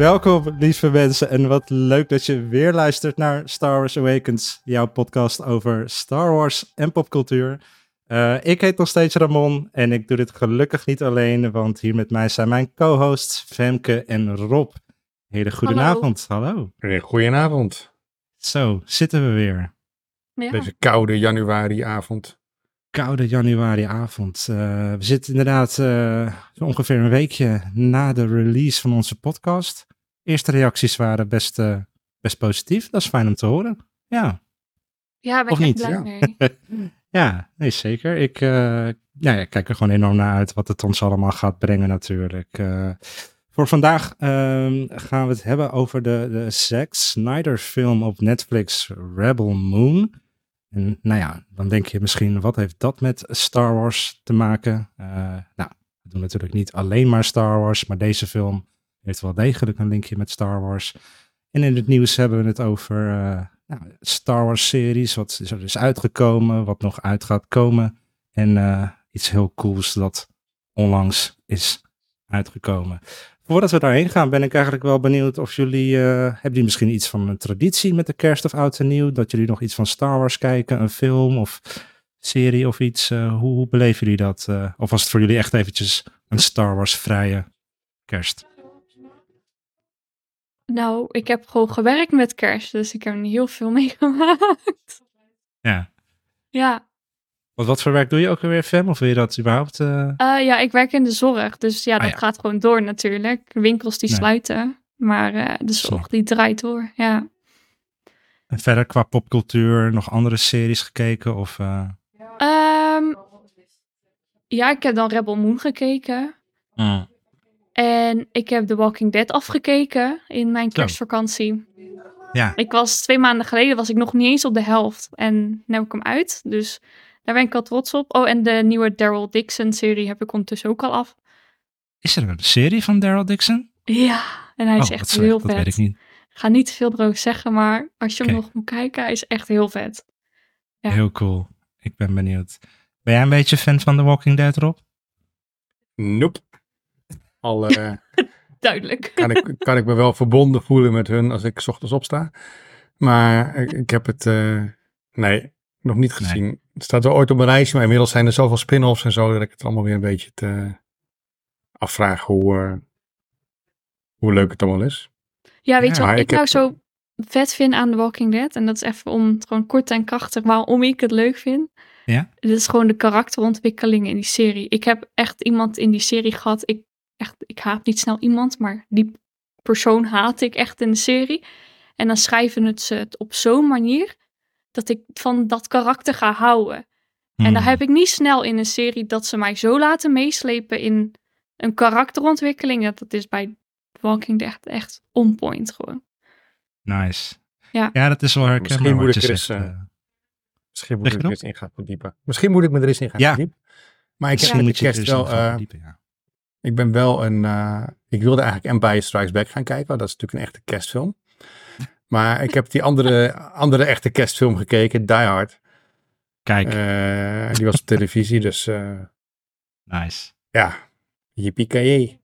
Welkom, lieve mensen, en wat leuk dat je weer luistert naar Star Wars Awakens, jouw podcast over Star Wars en popcultuur. Uh, ik heet nog steeds Ramon en ik doe dit gelukkig niet alleen, want hier met mij zijn mijn co-hosts Femke en Rob. Hele goedenavond, hallo. hallo. Goedenavond. Zo, zitten we weer. Ja. Deze koude januariavond. Koude januariavond. Uh, we zitten inderdaad uh, ongeveer een weekje na de release van onze podcast. Eerste reacties waren best, uh, best positief. Dat is fijn om te horen. Ja. Ja, ben of niet? blij ja. mee. ja, nee, zeker. Ik, ja, ja, ik kijk er gewoon enorm naar uit wat het ons allemaal gaat brengen natuurlijk. voor vandaag ehm, gaan we het hebben over de, de Zack Snyder film op Netflix Rebel Moon. En nou ja, dan denk je misschien, wat heeft dat met Star Wars te maken? Uh, nou, we doen natuurlijk niet alleen maar Star Wars, maar deze film heeft wel degelijk een linkje met Star Wars. En in het nieuws hebben we het over uh, nou, Star Wars series, wat is er dus uitgekomen, wat nog uit gaat komen. En uh, iets heel cools dat onlangs is uitgekomen. Voordat we daarheen gaan, ben ik eigenlijk wel benieuwd of jullie, uh, hebben jullie misschien iets van een traditie met de kerst of oud en nieuw? Dat jullie nog iets van Star Wars kijken, een film of serie of iets? Hoe, hoe, beleven jullie dat? Of was het voor jullie echt eventjes een Star Wars vrije kerst? Nou, ik heb gewoon gewerkt met kerst, dus ik heb heel veel meegemaakt. Ja. Ja, wat, wat voor werk doe je ook alweer, Fem? Of wil je dat überhaupt? Uh... Uh, ja, ik werk in de zorg. Dus ja, dat ah, ja. gaat gewoon door natuurlijk. Winkels die nee. sluiten. Maar uh, de zorg die draait door, ja. En verder qua popcultuur nog andere series gekeken? Of, um, ja, ik heb dan Rebel Moon gekeken. Mm. En ik heb The Walking Dead afgekeken in mijn kerstvakantie. Ja. Ik was twee maanden geleden was ik nog niet eens op de helft. En nu heb ik hem uit. Dus daar ben ik al trots op. Oh, en de nieuwe Daryl Dixon serie heb ik ondertussen ook al af. Is er een serie van Daryl Dixon? Ja, en hij is oh, echt heel vet. Dat weet ik niet. Ik ga niet te veel erover zeggen, maar als je hem nog moet kijken, hij is echt heel vet. Ja. Heel cool. Ik ben benieuwd. Ben jij een beetje fan van The Walking Dead, Rob? Nope. Al uh, Duidelijk. Kan ik, kan ik me wel verbonden voelen met hun als ik 's ochtends opsta. Maar ik, ik heb het, uh, nee, nog niet gezien. Nee. Het staat wel ooit op mijn lijstje, maar inmiddels zijn er zoveel spin-offs en zo dat ik het allemaal weer een beetje te afvraag hoe, uh, hoe leuk het allemaal is. Ja, weet ja, je wat ik, ik nou zo vet vind aan The Walking Dead? En dat is even om het gewoon kort en krachtig waarom ik het leuk vind. Ja? Het is gewoon de karakterontwikkeling in die serie. Ik heb echt iemand in die serie gehad. Ik, echt, ik haat niet snel iemand, maar die persoon haat ik echt in de serie. En dan schrijven het ze het op zo'n manier dat ik van dat karakter ga houden. Hmm. En daar heb ik niet snel in een serie dat ze mij zo laten meeslepen in een karakterontwikkeling. Dat, dat is bij Walking Dead echt on point gewoon. Nice. Ja, ja dat is wel herkenbaar Misschien moet ik er eens, eh. uh, misschien moet ik er eens in gaan verdiepen. Misschien moet ik me er eens in gaan Ja. verdiepen. Maar ik Misschien heb er kerst wel... eh. Ik ben wel een... eh, ik wilde eigenlijk Empire Strikes Back gaan kijken. want Dat is natuurlijk een echte kerstfilm. Maar ik heb die andere, andere echte kerstfilm gekeken, Die Hard. Kijk, Eh, die was op televisie, dus eh, nice. ja, yippie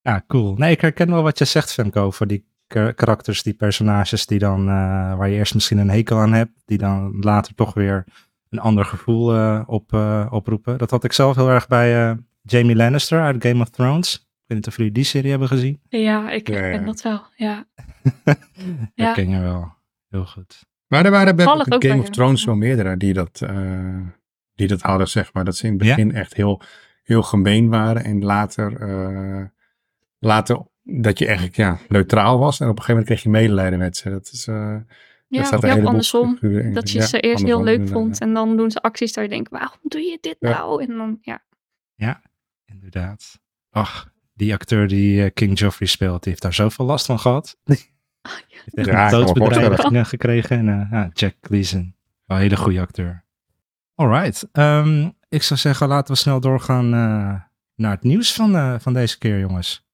Ja, cool. Nee, ik herken wel wat je zegt, Femco, over die ka- karakters, die personages die dan, waar je eerst misschien een hekel aan hebt, die dan later toch weer een ander gevoel op, oproepen. Dat had ik zelf heel erg bij Jamie Lannister uit Game of Thrones. Ik weet niet of jullie die serie hebben gezien. Ja, ik Ja, herken ja. dat wel. Ja. Ja. ken je wel. Heel goed. Maar er waren bij Game bij of. Thrones wel meerdere die dat, eh, die dat hadden, zeg maar. Dat ze in het begin echt heel, heel gemeen waren. En later, eh, later dat je eigenlijk ja, neutraal was. En op een gegeven moment kreeg je medelijden met ze. Dat is, eh, Ja, daar ja, heleboel andersom. Dat je Ja, ze eerst heel leuk vond. En dan doen ze acties dat je denkt, waarom doe je dit Ja. nou? En dan, ja. Inderdaad. Ach, die acteur die eh, King Joffrey speelt, die heeft daar zoveel last van gehad. Ah, ja. heeft Ja, me doodsbedreiging gekregen. En eh, ja, Jack Gleason, wel een hele goede acteur. Alright, ehm, ik zou zeggen laten we snel doorgaan eh, naar het nieuws van, eh, van deze keer, jongens.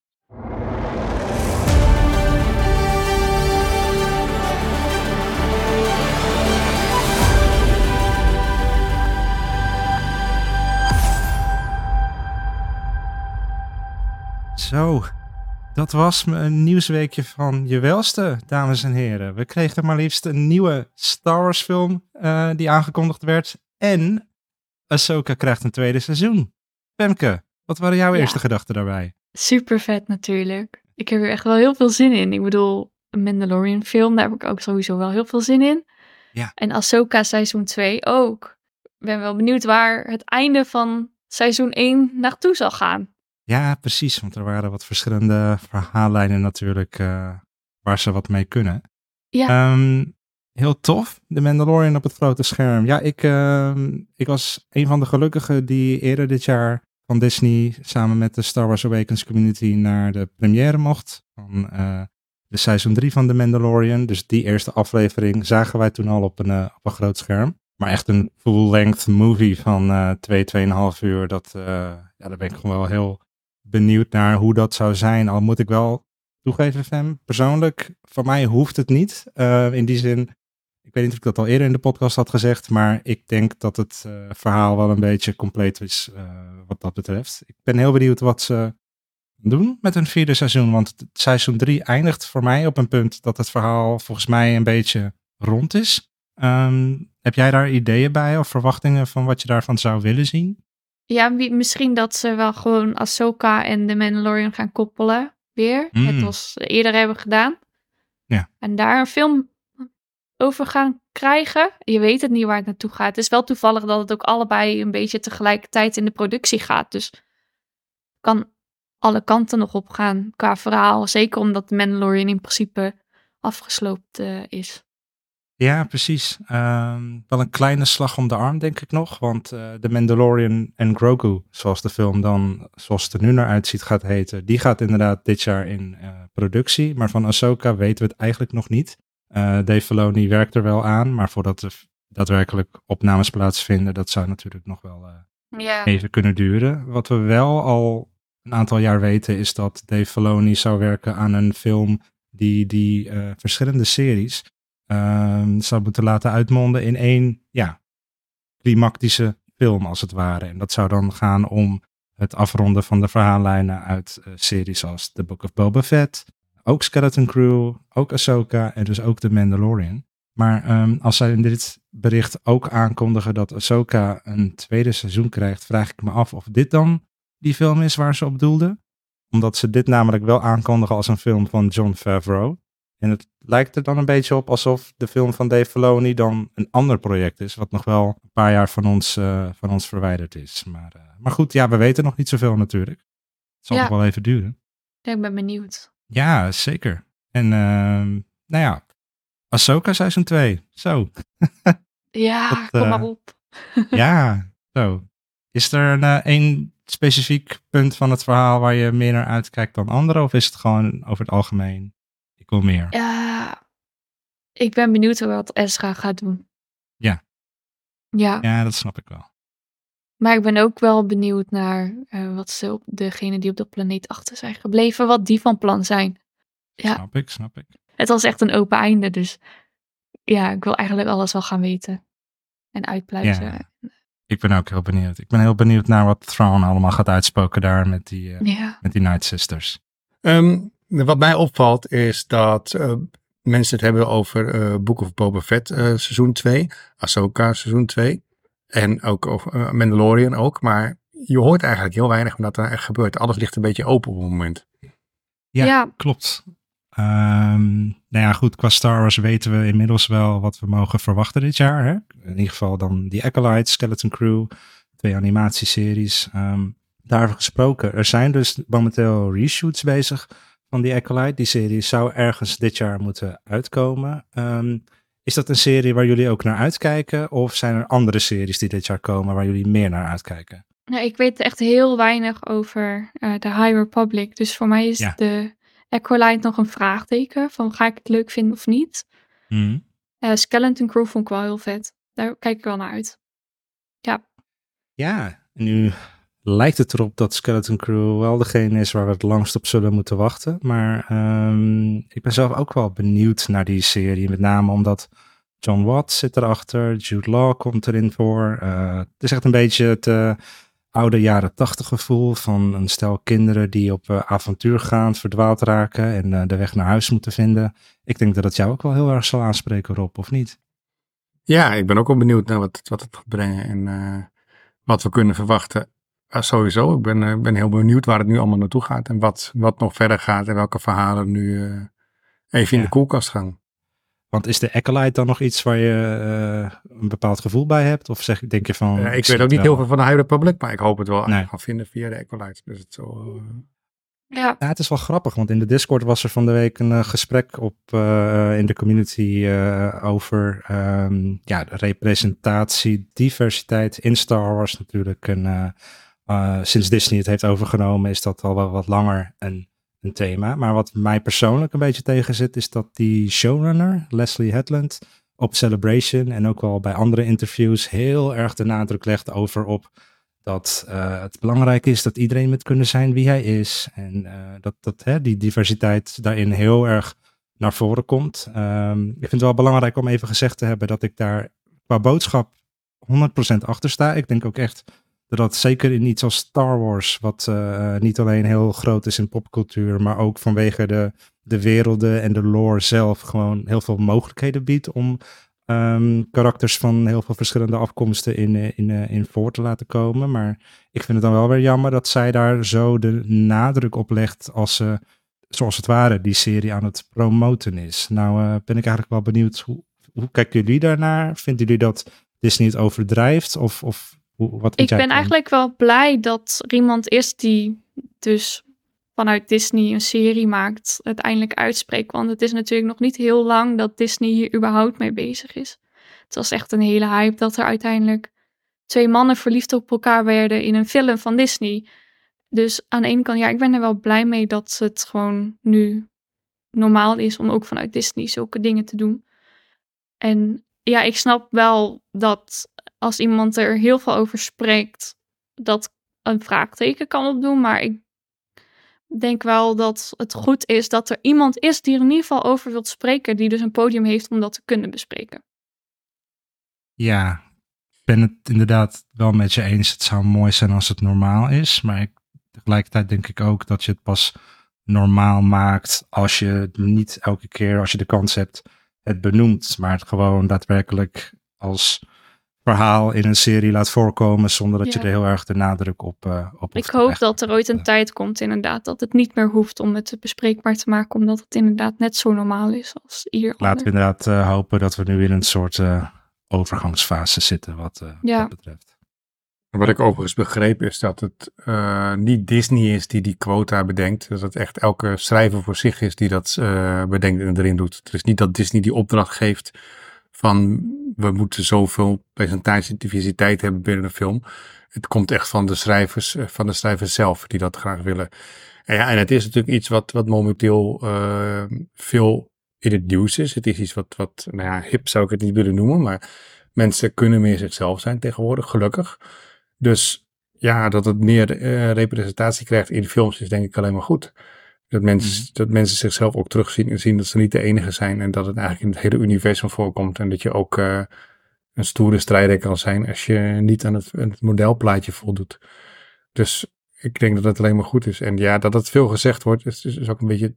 Zo, Dat was een nieuwsweekje van je welste, dames en heren. We kregen maar liefst een nieuwe Star Wars film uh, die aangekondigd werd. En Ahsoka krijgt een tweede seizoen. Pemke, wat waren jouw Ja. eerste gedachten daarbij? Super vet natuurlijk. Ik heb er echt wel heel veel zin in. Ik bedoel, een Mandalorian film, daar heb ik ook sowieso wel heel veel zin in. Ja. En Ahsoka seizoen 2 ook. Ik ben wel benieuwd waar het einde van seizoen 1 naartoe zal gaan. Ja, precies, want er waren wat verschillende verhaallijnen natuurlijk eh, waar ze wat mee kunnen. Ja. Ehm, heel tof, de Mandalorian op het grote scherm. Ja, ik, ehm, ik was een van de gelukkigen die eerder dit jaar van Disney samen met de Star Wars Awakens community naar de première mocht van eh, de seizoen 3 van The Mandalorian. Dus die eerste aflevering zagen wij toen al op een, eh, op een groot scherm. Maar echt een full-length movie van eh 2, 2,5 uur. Dat, ja, daar ben ik gewoon wel heel benieuwd naar hoe dat zou zijn. Al moet ik wel toegeven, Fem, persoonlijk, van mij hoeft het niet. Eh, in die zin, ik weet niet of ik dat al eerder in de podcast had gezegd, maar ik denk dat het eh, verhaal wel een beetje compleet is eh, wat dat betreft. Ik ben heel benieuwd wat ze doen met een vierde seizoen, want seizoen 3 eindigt voor mij op een punt dat het verhaal volgens mij een beetje rond is. Ehm, heb jij daar ideeën bij of verwachtingen van wat je daarvan zou willen zien? Ja, misschien dat ze wel gewoon Ahsoka en de Mandalorian gaan koppelen weer. Mm. Net als ze eerder hebben gedaan. Ja. En daar een film over gaan krijgen. Je weet het niet waar het naartoe gaat. Het is wel toevallig dat het ook allebei een beetje tegelijkertijd in de productie gaat. Dus kan alle kanten nog op gaan qua verhaal. Zeker omdat de Mandalorian in principe afgesloopt eh, is. Ja, precies. Ehm, wel een kleine slag om de arm, denk ik nog. Want eh The Mandalorian en Grogu, zoals de film dan, zoals het er nu naar uitziet, gaat heten, die gaat inderdaad dit jaar in eh, productie. Maar van Ahsoka weten we het eigenlijk nog niet. Eh, Dave Filoni werkt er wel aan, maar voordat er daadwerkelijk opnames plaatsvinden, dat zou natuurlijk nog wel even kunnen duren. Wat we wel al een aantal jaar weten, is dat Dave Filoni zou werken aan een film die die verschillende series ehm, zou moeten laten uitmonden in één, ja, film als het ware. En dat zou dan gaan om het afronden van de verhaallijnen uit eh, series als The Book of Boba Fett, ook Skeleton Crew, ook Ahsoka en dus ook The Mandalorian. Maar ehm, als zij in dit bericht ook aankondigen dat Ahsoka een tweede seizoen krijgt, vraag ik me af of dit dan die film is waar ze op doelden. Omdat ze dit namelijk wel aankondigen als een film van John Favreau. En het lijkt er dan een beetje op alsof de film van Dave Filoni dan een ander project is, wat nog wel een paar jaar van ons, eh, van ons verwijderd is. Maar, eh, maar goed, ja, we weten nog niet zoveel natuurlijk. Het zal Ja. nog wel even duren. Ja, ik ben benieuwd. Ja, zeker. En ehm, nou ja, Ahsoka seizoen 2. Zo. Ja, Dat, kom eh, maar op. ja, zo. Is er een, eh, één specifiek punt van het verhaal waar je meer naar uitkijkt dan andere? Of is het gewoon over het algemeen? Meer. Ja, ik ben benieuwd wat Ezra gaat doen. Ja. Ja, Ja, dat snap ik wel. maar ik ben ook wel benieuwd naar eh, wat ze op degene die op de planeet achter zijn gebleven, wat die van plan zijn. Ja. Snap ik, snap ik. Het was echt een open einde, dus ja, ik wil eigenlijk alles wel gaan weten en uitpluizen. Ja. Ik ben ook heel benieuwd. Ik ben heel benieuwd naar wat Thrawn allemaal gaat uitspoken daar met die, eh, Ja. met die Night Sisters. Ehm, wat mij opvalt is dat eh, mensen het hebben over eh Book of Boba Fett eh, seizoen 2, Ahsoka seizoen 2 en ook over Mandalorian ook, maar je hoort eigenlijk heel weinig van dat er echt gebeurt. Alles ligt een beetje open op het moment. Ja. Ja. Klopt. Ehm, nou ja, goed, qua Star Wars weten we inmiddels wel wat we mogen verwachten dit jaar. Hè? In ieder geval dan die Acolyte, Skeleton Crew, twee animatieseries. Ehm daarover gesproken, er zijn dus momenteel reshoots bezig van die Acolyte. Die serie zou ergens dit jaar moeten uitkomen. Ehm, is dat een serie waar jullie ook naar uitkijken? Of zijn er andere series die dit jaar komen waar jullie meer naar uitkijken? Ja, ik weet echt heel weinig over eh, de High Republic, dus voor mij is Ja. de Acolyte nog een vraagteken van ga ik het leuk vinden of niet. Eh, Skeleton Crew vond ik wel heel vet. Daar kijk ik wel naar uit. Ja, en nu lijkt het erop dat Skeleton Crew wel degene is waar we het langst op zullen moeten wachten. Maar ehm, ik ben zelf ook wel benieuwd naar die serie. Met name omdat John Watts zit erachter, Jude Law komt erin voor. Eh, het is echt een beetje het, eh, oude jaren tachtig gevoel van een stel kinderen die op uh, avontuur gaan, verdwaald raken en de weg naar huis moeten vinden. Ik denk dat het jou ook wel heel erg zal aanspreken, Rob, of niet? Ja, ik ben ook wel benieuwd naar wat, wat het gaat brengen en wat we kunnen verwachten. Sowieso, ik ben, ben heel benieuwd waar het nu allemaal naartoe gaat en wat, wat nog verder gaat en welke verhalen nu even in ja. de koelkast gaan. Want is de Acolyte dan nog iets waar je uh, een bepaald gevoel bij hebt? Of zeg, denk je van... Uh, ik weet ook niet heel veel van de High Republic, maar ik hoop het wel nee. gaan vinden via de Acolyte. Dus het zo... Uh... Ja. ja. het is wel grappig, want in de Discord was er van de week een gesprek op in de community over um, ja, representatie, diversiteit in Star Wars natuurlijk. En sinds Disney het heeft overgenomen is dat al wel wat langer een een thema. Maar wat mij persoonlijk een beetje tegen zit, is dat die showrunner, Leslie Headland, op Celebration en ook wel bij andere interviews heel erg de nadruk legt over op dat uh, het belangrijk is dat iedereen moet kunnen zijn wie hij is. En uh, dat, dat hè, die diversiteit daarin heel erg naar voren komt. Um, ik vind het wel belangrijk om even gezegd te hebben dat ik daar qua boodschap 100% achter sta. Ik denk ook echt dat zeker in iets als Star Wars, wat uh, niet alleen heel groot is in popcultuur, maar ook vanwege de, de werelden en de lore zelf gewoon heel veel mogelijkheden biedt om um, karakters van heel veel verschillende afkomsten in, eh, in, in, in voor te laten komen. Maar ik vind het dan wel weer jammer dat zij daar zo de nadruk op legt als ze, zoals het ware, die serie aan het promoten is. Nou ben ik eigenlijk wel benieuwd, hoe, hoe kijken jullie daarnaar? Vinden jullie dat Disney het overdrijft? Of, of ik ben eigenlijk wel blij dat er iemand is die dus vanuit Disney een serie maakt, uiteindelijk uitspreekt. Want het is natuurlijk nog niet heel lang dat Disney hier überhaupt mee bezig is. Het was echt een hele hype dat er uiteindelijk twee mannen verliefd op elkaar werden in een film van Disney. Dus aan de ene kant, ja, ik ben er wel blij mee dat het gewoon nu normaal is om ook vanuit Disney zulke dingen te doen. En ja, ik snap wel dat als iemand er heel veel over spreekt, dat een vraagteken kan opdoen. Maar ik denk wel dat het goed is dat er iemand is die er in ieder geval over wilt spreken, die dus een podium heeft om dat te kunnen bespreken. Ja, ik ben het inderdaad wel met je eens. Het zou mooi zijn als het normaal is, maar tegelijkertijd denk ik ook dat je het pas normaal maakt als je niet elke keer, als je de kans hebt, het benoemt, maar het gewoon daadwerkelijk als verhaal in een serie laat voorkomen zonder dat je er heel erg de nadruk op, uh, op Ik hoop dat er ooit een tijd komt inderdaad dat het niet meer hoeft om het bespreekbaar te maken omdat het inderdaad net zo normaal is als hier. Laten we inderdaad uh, hopen dat we nu in een soort uh, overgangsfase zitten wat ja. dat betreft. Wat ik overigens begreep is dat het niet Disney is die die quota bedenkt. Dat het echt elke schrijver voor zich is die dat bedenkt en erin doet. Het is niet dat Disney die opdracht geeft van we moeten zoveel presentatiediversiteit hebben binnen een film. Het komt echt van de schrijvers, eh, van de schrijvers zelf die dat graag willen. En ja, en het is natuurlijk iets wat, wat momenteel uh, veel in het nieuws is. Het is iets wat, wat, nou ja, hip zou ik het niet willen noemen, maar mensen kunnen meer zichzelf zijn tegenwoordig, gelukkig. Dus ja, dat het meer uh, representatie krijgt in films is denk ik alleen maar goed. Dat mensen, mhm. dat mensen zichzelf ook terugzien en zien dat ze niet de enige zijn. En dat het eigenlijk in het hele universum voorkomt. En dat je ook uh, een stoere strijder kan zijn als je niet aan het, het, modelplaatje voldoet. Dus ik denk dat het alleen maar goed is. En ja, dat het veel gezegd wordt, is, is ook een beetje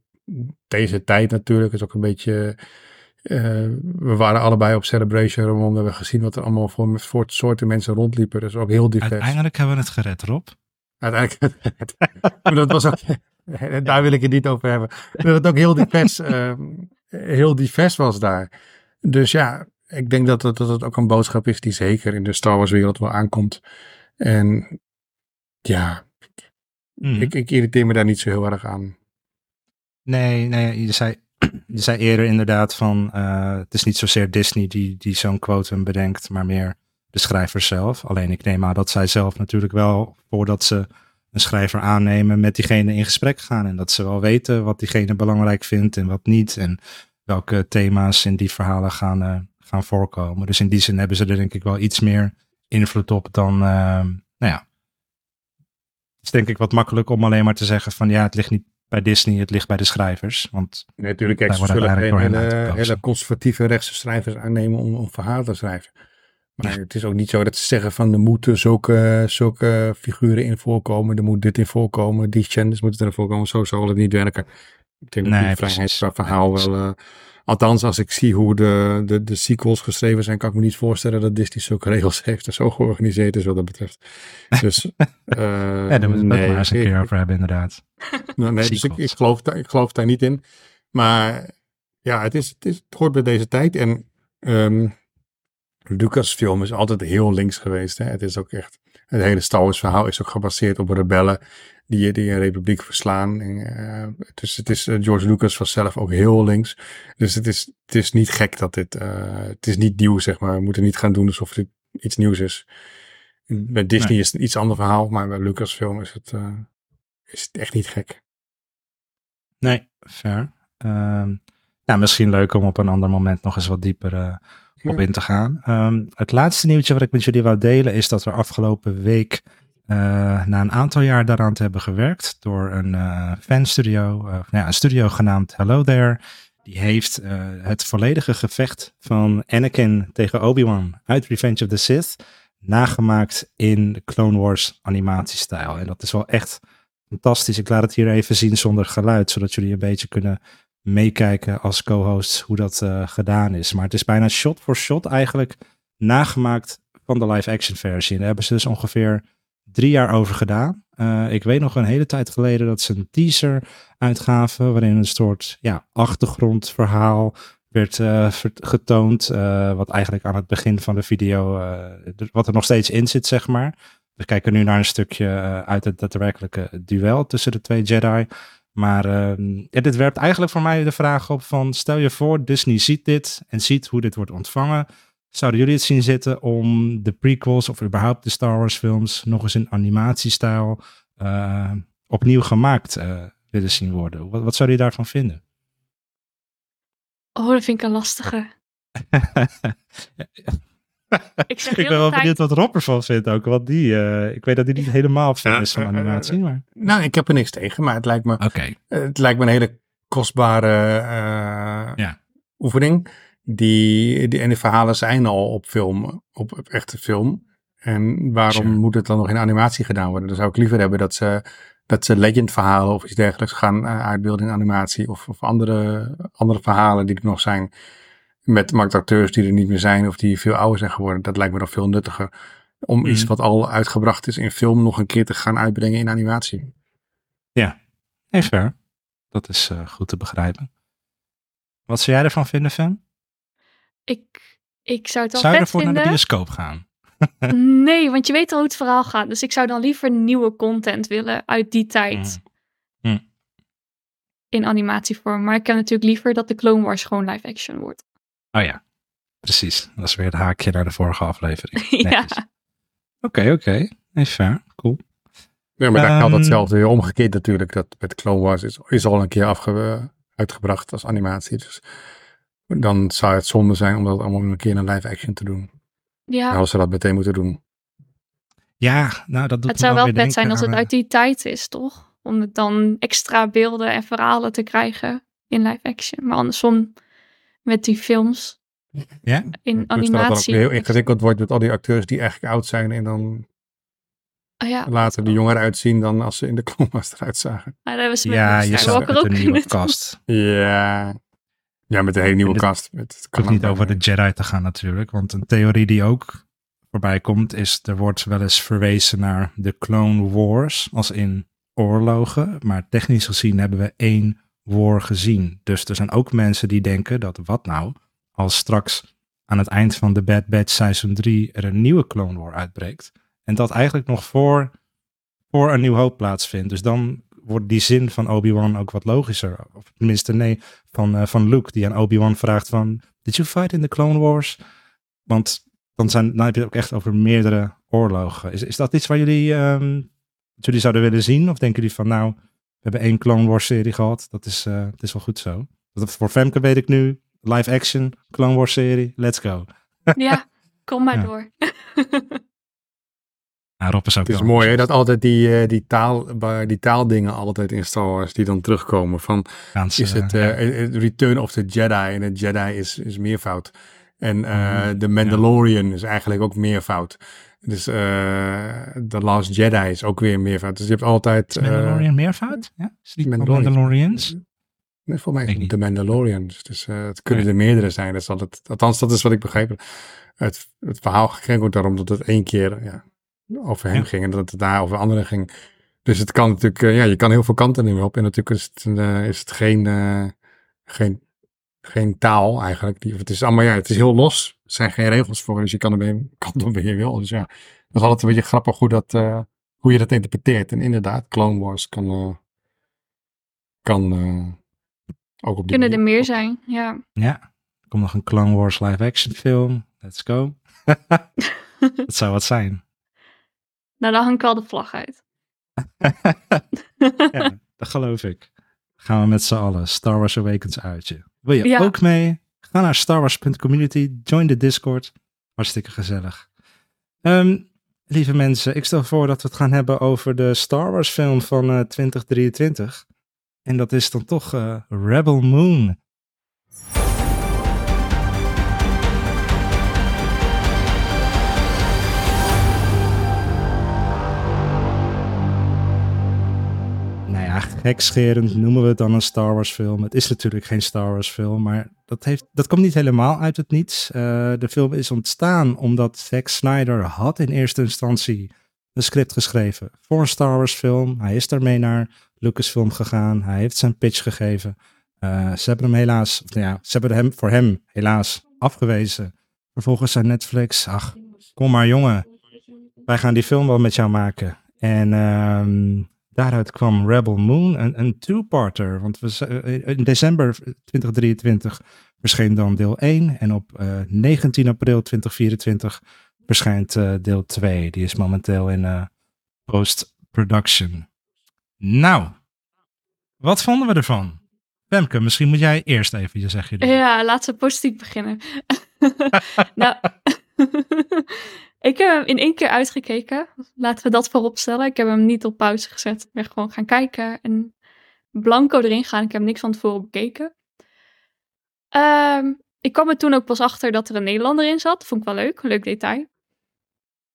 deze tijd natuurlijk. Is ook een beetje. Uh, we waren allebei op Celebration Room. We hebben gezien wat er allemaal voor, voor soorten mensen rondliepen. Dus ook heel divers. Uiteindelijk hebben we het gered, Rob. Uiteindelijk. dat was ook. daar wil ik het niet over hebben. Dat het ook heel divers, uh, heel divers was daar. Dus ja, ik denk dat het, dat het ook een boodschap is die zeker in de Star Wars wereld wel aankomt. En ja, mm. ik, ik irriteer me daar niet zo heel erg aan. Nee, nee je, zei, je zei eerder inderdaad van uh, het is niet zozeer Disney die, die zo'n quotum bedenkt, maar meer de schrijvers zelf. Alleen ik neem aan dat zij zelf natuurlijk wel, voordat ze een schrijver aannemen, met diegene in gesprek gaan. En dat ze wel weten wat diegene belangrijk vindt en wat niet. En welke thema's in die verhalen gaan, uh, gaan voorkomen. Dus in die zin hebben ze er denk ik wel iets meer invloed op dan, uh, nou ja. Het is denk ik wat makkelijk om alleen maar te zeggen van ja, het ligt niet bij Disney, het ligt bij de schrijvers. Want nee, natuurlijk, kijk, ze zullen geen hele, hele, conservatieve rechtse schrijvers aannemen om, om verhalen te schrijven. Maar het is ook niet zo dat ze zeggen van er moeten zulke, zulke figuren in voorkomen. Er moet dit in voorkomen. Die genders moeten er voorkomen. Zo zal het niet werken. Ik denk dat Nee, die precies. vrijheidsverhaal wel... eh, althans, als ik zie hoe de, de, de sequels geschreven zijn, kan ik me niet voorstellen dat Disney zulke regels heeft en zo georganiseerd is wat dat betreft. Dus, eh Ja, daar moeten we het maar eens een keer over hebben, inderdaad. nou, nee, dus ik, ik, geloof, daar- ik geloof daar niet in. Maar ja, het, is, het, is, het hoort bij deze tijd. En ehm Lucasfilm is altijd heel links geweest. Hè? Het is ook echt. Het hele Star Wars verhaal is ook gebaseerd op rebellen die, die een republiek verslaan. En, dus het is, eh, George Lucas was zelf ook heel links. Dus het is, het is niet gek dat dit. eh, het is niet nieuw, zeg maar. We moeten niet gaan doen alsof dit iets nieuws is. Bij Disney Nee. is het een iets ander verhaal, maar bij Lucasfilm is het, is het echt niet gek. Nee, fair. Ehm, nou, misschien leuk om op een ander moment nog eens wat dieper op in te gaan. Ehm, het laatste nieuwtje wat ik met jullie wou delen is dat we afgelopen week eh, na een aantal jaar daaraan te hebben gewerkt door een eh fanstudio, eh, nou ja, een studio genaamd Hello There. Die heeft het volledige gevecht van Anakin tegen Obi-Wan uit Revenge of the Sith nagemaakt in de Clone Wars animatiestijl. En dat is wel echt fantastisch. Ik laat het hier even zien zonder geluid, zodat jullie een beetje kunnen meekijken als co-hosts hoe dat eh, gedaan is. Maar het is bijna shot voor shot eigenlijk nagemaakt van de live-action versie. En daar hebben ze dus ongeveer drie jaar over gedaan. Eh, ik weet nog een hele tijd geleden dat ze een teaser uitgaven waarin een soort ja, achtergrondverhaal werd eh, getoond. wat eigenlijk aan het begin van de video, wat er nog steeds in zit, zeg maar. We kijken nu naar een stukje uit het daadwerkelijke duel tussen de twee Jedi. Maar ehm, dit werpt eigenlijk voor mij de vraag op van, stel je voor, Disney ziet dit en ziet hoe dit wordt ontvangen. Zouden jullie het zien zitten om de prequels of überhaupt de Star Wars films nog eens in animatiestijl eh, opnieuw gemaakt eh, willen zien worden? Wat, wat zouden jullie daarvan vinden? Oh, dat vind ik een lastige. Ik zeg ik ben wel tijd- benieuwd wat Rob ervan vindt ook. Want die, eh, ik weet dat hij niet helemaal fan is van animatie. Maar... Nou, ik heb er niks tegen, maar het lijkt me, Oké, het lijkt me een hele kostbare eh, Ja. oefening. Die, die, en de verhalen zijn al op film, op, op echte film. En waarom Sure. moet het dan nog in animatie gedaan worden? Dan zou ik liever hebben dat ze, dat ze legend verhalen of iets dergelijks gaan eh, uitbeelden in animatie. Of, of andere, andere verhalen die er nog zijn. Met marktacteurs die er niet meer zijn of die veel ouder zijn geworden. Dat lijkt me dan veel nuttiger. Om Mhm. iets wat al uitgebracht is in film nog een keer te gaan uitbrengen in animatie. nee, fair. Dat is eh, goed te begrijpen. Wat zou jij ervan vinden, Fem? Ik, ik zou het wel Zou je ervoor naar de bioscoop gaan? Nee, want je weet al hoe het verhaal gaat. Dus ik zou dan liever nieuwe content willen uit die tijd. Mm. Mm. In animatievorm. Maar ik heb natuurlijk liever dat de Clone Wars gewoon live action wordt. Oh ja, precies. Dat is weer het haakje naar de vorige aflevering. ja. Oké, oké. Nee, fair. Cool. Ja, maar daar geldt Ehm, hetzelfde weer omgekeerd natuurlijk. Dat met Clone Wars is, is al een keer afge, uitgebracht als animatie. Dus dan zou het zonde zijn om dat allemaal een keer in live action te doen. Ja, Nou, als ze dat meteen moeten doen. Ja, nou dat doet het zou wel vet zijn als het uit die tijd is, toch? Om het dan extra beelden en verhalen te krijgen in live action. Maar andersom met die films Ja? in Dus dat animatie. heel ingewikkeld wordt met al die acteurs die eigenlijk oud zijn. En dan Oh ja, later die jonger uitzien dan als ze in de Clone Wars eruit zagen. maar hebben ze met Ja, je zou ook een nieuwe cast. Ja, ja met een hele nieuwe. Met, het hoeft niet over de Jedi te gaan natuurlijk. Want een theorie die ook voorbij komt is... er wordt wel eens verwezen naar de Clone Wars. Als in oorlogen. Maar technisch gezien hebben we één war gezien. Dus er zijn ook mensen die denken dat wat nou... als straks aan het eind van de Bad Batch seizoen 3 er een nieuwe Clone War uitbreekt. En dat eigenlijk nog voor, voor een nieuw hoop plaatsvindt. Dus dan wordt die zin van Obi-Wan ook wat logischer. Of tenminste, nee, van, eh, van Luke die aan Obi-Wan vraagt van... Did you fight in the Clone Wars? Want dan, zijn, dan heb je het ook echt over meerdere oorlogen. Is, is dat iets waar jullie, ehm, jullie zouden willen zien? Of denken jullie van nou, hebben één Clone Wars serie gehad. Dat is, eh, het is wel goed zo. Dat voor Femke weet ik nu, live action, Clone Wars serie, let's go. Ja, kom maar Ja. door. Nou, Rob is ook Het is mooi hè, dat altijd die, eh, die, taal, die taaldingen altijd in Star Wars die dan terugkomen. Van is het ja. eh, eh, Return of the Jedi en het Jedi is, is meervoud. En eh Mhm, The Mandalorian is eigenlijk ook meervoud. Dus eh The Last Jedi is ook weer meervoud. Dus je hebt altijd... Eh, Mandalorian meervoud? Ja? Is die Mandalorian. Mandalorians? Nee, voor mij is het The Mandalorian. Dus, eh, het kunnen er meerdere zijn. Dat is altijd, althans, dat is wat ik begreep. Het, het verhaal ging ook daarom dat het één keer ja, over hem Ja. ging en dat het daar over anderen ging. Dus het kan natuurlijk, eh, ja, je kan heel veel kanten nemen op. En natuurlijk is het, eh, is het geen, eh, geen, geen taal eigenlijk. Die, het is allemaal, ja, het is heel los. Er zijn geen regels voor, dus je kan er weer kant op weer je wil. Dus ja, dat is altijd een beetje grappig hoe, dat, eh, hoe je dat interpreteert. En inderdaad, Clone Wars kan, eh, kan eh, ook op die Kunnen er meer zijn, ja. Ja. Er komt nog een Clone Wars live action film. Let's go. dat zou wat zijn. Nou, dan hangt wel de vlag uit. ja, dat geloof ik. Gaan we met z'n allen Star Wars Awakens uitje. Wil je Ja. ook mee? Ga naar starwars.community, join de Discord. Hartstikke gezellig. Ehm, lieve mensen, ik stel voor dat we het gaan hebben over de Star Wars film van eh, 2023. En dat is dan toch eh, Rebel Moon. Ja, gekscherend noemen we het dan een Star Wars film. Het is natuurlijk geen Star Wars film, maar dat, heeft, dat komt niet helemaal uit het niets. Eh, de film is ontstaan omdat Zack Snyder had in eerste instantie een script geschreven voor een Star Wars film. Hij is daarmee naar Lucasfilm gegaan. Hij heeft zijn pitch gegeven. Eh, ze hebben hem helaas, nou ja, ze hebben hem voor hem helaas afgewezen. Vervolgens zei Netflix, ach, kom maar jongen, wij gaan die film wel met jou maken. En ehm, daaruit kwam Rebel Moon, een, een two-parter. Want we, eh, in december 2023 verscheen dan deel 1. En op eh, 19 april 2024 verschijnt eh, deel 2. Die is momenteel in eh, post-production. Nou, wat vonden we ervan? Femke, misschien moet jij eerst even je zegje doen. Ja, laten we positief beginnen. nou, ik heb hem in één keer uitgekeken. Laten we dat voorop stellen. Ik heb hem niet op pauze gezet. Ik ben gewoon gaan kijken en blanco erin gaan. Ik heb niks van tevoren bekeken. Ehm, ik kwam er toen ook pas achter dat er een Nederlander in zat. Vond ik wel leuk, een leuk detail.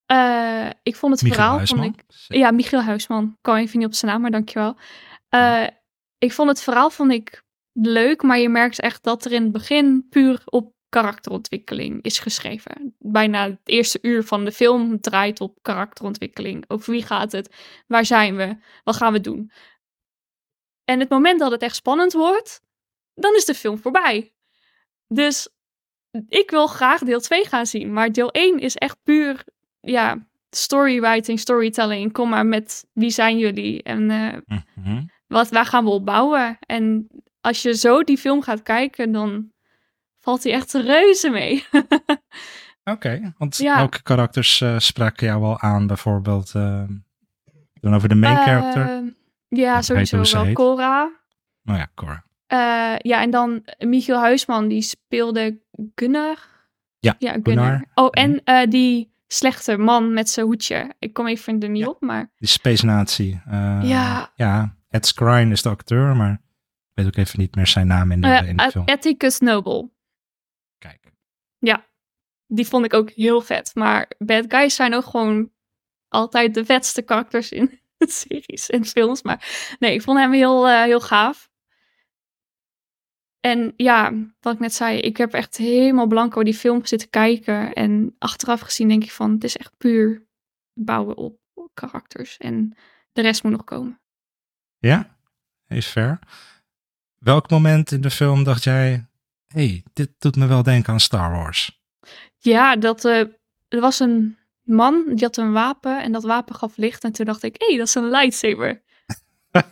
Eh, ik vond het Michiel verhaal... Huisman. Vond ik, ja, Michiel Huisman. Ik kwam even niet op zijn naam, maar dankjewel. Eh ik vond het verhaal vond ik leuk, maar je merkt echt dat er in het begin puur op karakterontwikkeling is geschreven. Bijna het eerste uur van de film draait op karakterontwikkeling. Over wie gaat het? Waar zijn we? Wat gaan we doen? En het moment dat het echt spannend wordt, dan is de film voorbij. Dus ik wil graag deel 2 gaan zien, maar deel 1 is echt puur ja, storywriting, storytelling. Kom maar met wie zijn jullie en eh, Mhm. wat, waar gaan we op bouwen? En als je zo die film gaat kijken, dan valt hij echt reuze mee. Oké, want Ja. welke karakters eh, spraken jou al aan? Bijvoorbeeld eh, dan over de main character. Eh, ja, sowieso wel. Cora. oh ja, Cora. Eh, ja, en dan Michiel Huisman, die speelde Gunnar. Ja, ja Gunnar. Gunnar. Oh, en eh, die slechte man met zijn hoedje. Ik kom even er niet Ja. op, maar... Die Space Nazi. Ja. Ja, Ed Skrein is de acteur, maar ik weet ook even niet meer zijn naam in de, eh in de film. Atticus Noble. Kijk. Die vond ik ook heel vet. Maar bad guys zijn ook gewoon altijd de vetste karakters in series en films. Maar nee, ik vond hem heel, eh, heel gaaf. En ja, wat ik net zei, ik heb echt helemaal blanco die film zitten kijken. En achteraf gezien denk ik van, het is echt puur bouwen op karakters. En de rest moet nog komen. Ja, is fair. Welk moment in de film dacht jij, hey, dit doet me wel denken aan Star Wars? Ja, dat, eh, er was een man, die had een wapen en dat wapen gaf licht. En toen dacht ik, hé, hey, dat is een lightsaber.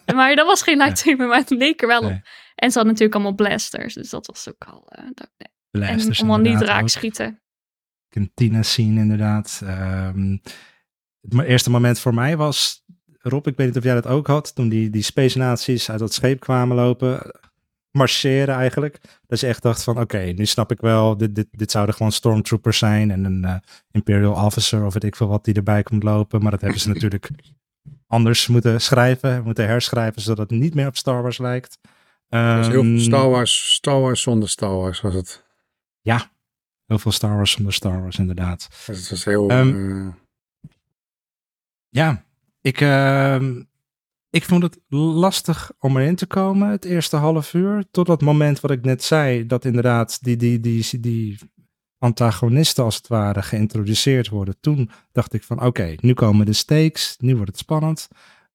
maar dat was geen lightsaber, maar het leek er wel op. En ze hadden natuurlijk allemaal blasters, dus dat was ook al... eh, dat- nee. Blasters en allemaal niet raak schieten. Cantina scene inderdaad. Ehm, het eerste moment voor mij was, Rob, ik weet niet of jij dat ook had, toen die, die Space Nazi's uit dat scheep kwamen lopen, marcheren eigenlijk. Dat je echt dacht van, oké, nu snap ik wel, dit, dit, dit zouden gewoon stormtroopers zijn en een eh, Imperial Officer of weet ik veel wat die erbij komt lopen. Maar dat hebben ze natuurlijk anders moeten schrijven, moeten herschrijven, zodat het niet meer op Star Wars lijkt. Heel Ehm, Star Wars, Star Wars zonder Star Wars was het. Heel veel Star Wars zonder Star Wars, inderdaad. Dus het was heel... Ehm, eh, Ja, ik, ehm, ik vond het lastig om erin te komen het eerste half uur. Tot dat moment wat ik net zei, dat inderdaad die, die, die, die antagonisten als het ware geïntroduceerd worden. Toen dacht ik van oké, nu komen de stakes, nu wordt het spannend.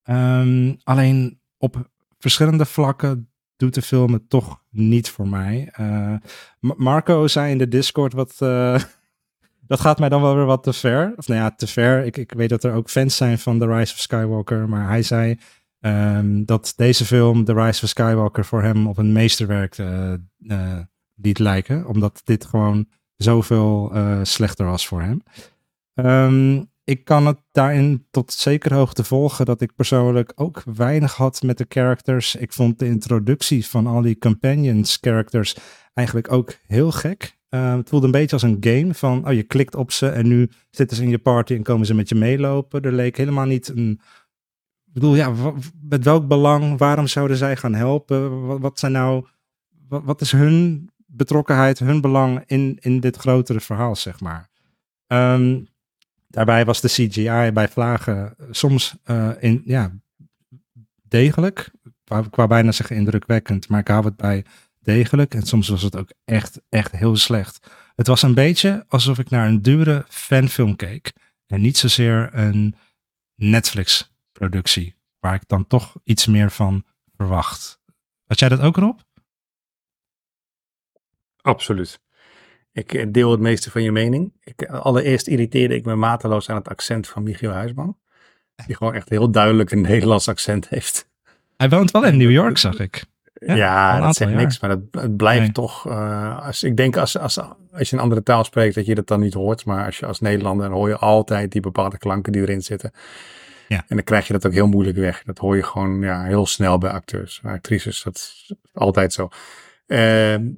Ehm, alleen op verschillende vlakken doet de film het toch niet voor mij. Eh, Ma- Marco zei in de Discord wat... eh, dat gaat mij dan wel weer wat te ver. Of nou ja, te ver. Ik, ik weet dat er ook fans zijn van The Rise of Skywalker. Maar hij zei ehm, dat deze film, The Rise of Skywalker, voor hem op een meesterwerk eh, liet lijken. Omdat dit gewoon zoveel eh, slechter was voor hem. Ehm, ik kan het daarin tot zekere hoogte volgen dat ik persoonlijk ook weinig had met de characters. Ik vond de introductie van al die companions characters eigenlijk ook heel gek. Uh, het voelde een beetje als een game van, oh je klikt op ze en nu zitten ze in je party en komen ze met je meelopen. Er leek helemaal niet een, ik bedoel ja, met welk belang, waarom zouden zij gaan helpen? Wat, zijn nou, wat, is hun betrokkenheid, hun belang in, in dit grotere verhaal, zeg maar. Ehm, daarbij was de CGI bij Vlagen soms eh, in, ja, degelijk. Ik wou- bijna zeggen indrukwekkend, maar ik hou het bij degelijk. En soms was het ook echt, echt heel slecht. Het was een beetje alsof ik naar een dure fanfilm keek. En niet zozeer een Netflix-productie, waar ik dan toch iets meer van verwacht. Had jij dat ook, Rob? Absoluut. Ik eh, deel het meeste van je mening. Ik, eh, allereerst irriteerde ik me mateloos aan het accent van Michiel Huisman. Die gewoon echt heel duidelijk een Nederlands accent heeft. Hij woont wel in New York, zag ik. Ja, dat zegt jaar. niks, maar het blijft Nee. toch. eh, als, ik denk als, als, als je een andere taal spreekt, dat je dat dan niet hoort. Maar als je als Nederlander, dan hoor je altijd die bepaalde klanken die erin zitten. Ja. En dan krijg je dat ook heel moeilijk weg. Dat hoor je gewoon ja, heel snel bij acteurs, en actrices. Dat is altijd zo. Ehm,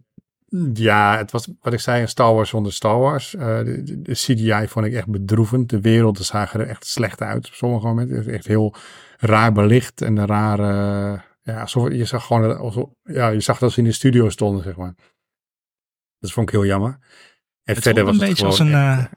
ja, het was wat ik zei, een Star Wars zonder Star Wars. Eh, de, de- CGI vond ik echt bedroevend. De werelden zagen er echt slecht uit op sommige momenten. Echt heel raar belicht en een rare... Ja, alsof, je zag gewoon... Alsof, ja, je zag dat ze in de studio stonden, zeg maar. Dat vond ik heel jammer. En Het verder was een het beetje als gewoon een echt, eh,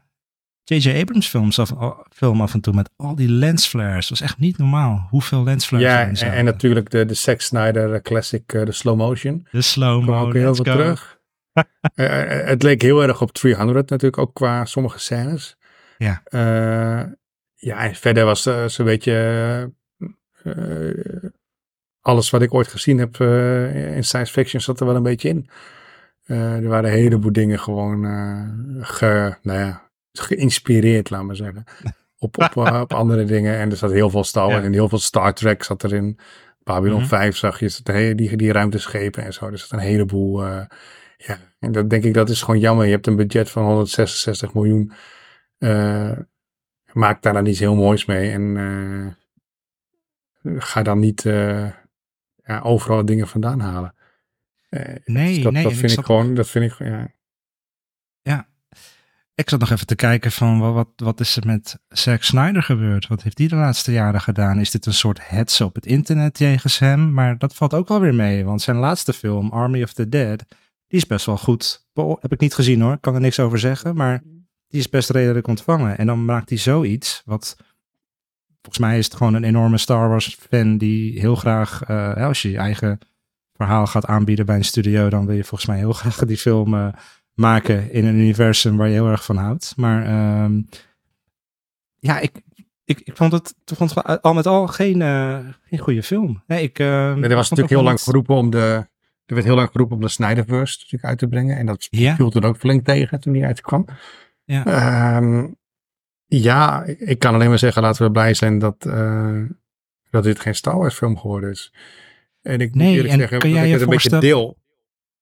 J.J. Abrams films af, film af en toe met al die lensflares. Dat was echt niet normaal hoeveel lensflares ja, en, zaten. en natuurlijk de, de Zack Snyder eh, classic, eh, de slow motion. de slow kwam mo, ook heel veel go. terug. Eh, het leek heel erg op 300 natuurlijk, ook qua sommige scènes. Ja. Ja, en verder was eh, zo'n beetje alles wat ik ooit gezien heb in science fiction zat er wel een beetje in. Er waren een heleboel dingen gewoon ge, nou ja, geïnspireerd, laat maar zeggen. Op, op, eh, op andere dingen. En er zat heel veel Star Ja. en heel veel Star Trek zat erin. Babylon Mhm. 5 zag je, hele- die, die ruimteschepen en zo. Er zat een heleboel. eh, ja, en dat denk ik, dat is gewoon jammer. Je hebt een budget van 166 miljoen. eh maak daar dan iets heel moois mee. En ga dan niet ja, overal dingen vandaan halen. Nee, dat, nee, dat vind ik gewoon, dat vind ik, ja. Ik zat nog even te kijken van wat, wat, is er met Zack Snyder gebeurd? Wat heeft hij de laatste jaren gedaan? Is dit een soort hetze op het internet jegens hem? Maar dat valt ook wel weer mee, want zijn laatste film, Army of the Dead, die is best wel goed. Heb ik niet gezien hoor, kan er niks over zeggen, maar die is best redelijk ontvangen. En dan maakt hij zoiets, wat volgens mij is het gewoon een enorme Star Wars fan die heel graag, eh, als je je eigen verhaal gaat aanbieden bij een studio, dan wil je volgens mij heel graag die film eh, maken in een universum waar je heel erg van houdt. Maar ehm, ja, ik, ik, ik vond het, vond het al met al geen, eh, geen goede film. Nee, ik, ehm, er was natuurlijk heel lang geroepen om de, er werd heel lang geroepen om de Snyderverse natuurlijk uit te brengen. En dat Ja, viel toen ook flink tegen toen die uitkwam. Ja. Ehm, ja, ik, kan alleen maar zeggen, laten we blij zijn dat, eh, dat dit geen Star Wars film geworden is. En ik moet Nee, eerlijk en zeggen, dat ik het een beetje deel.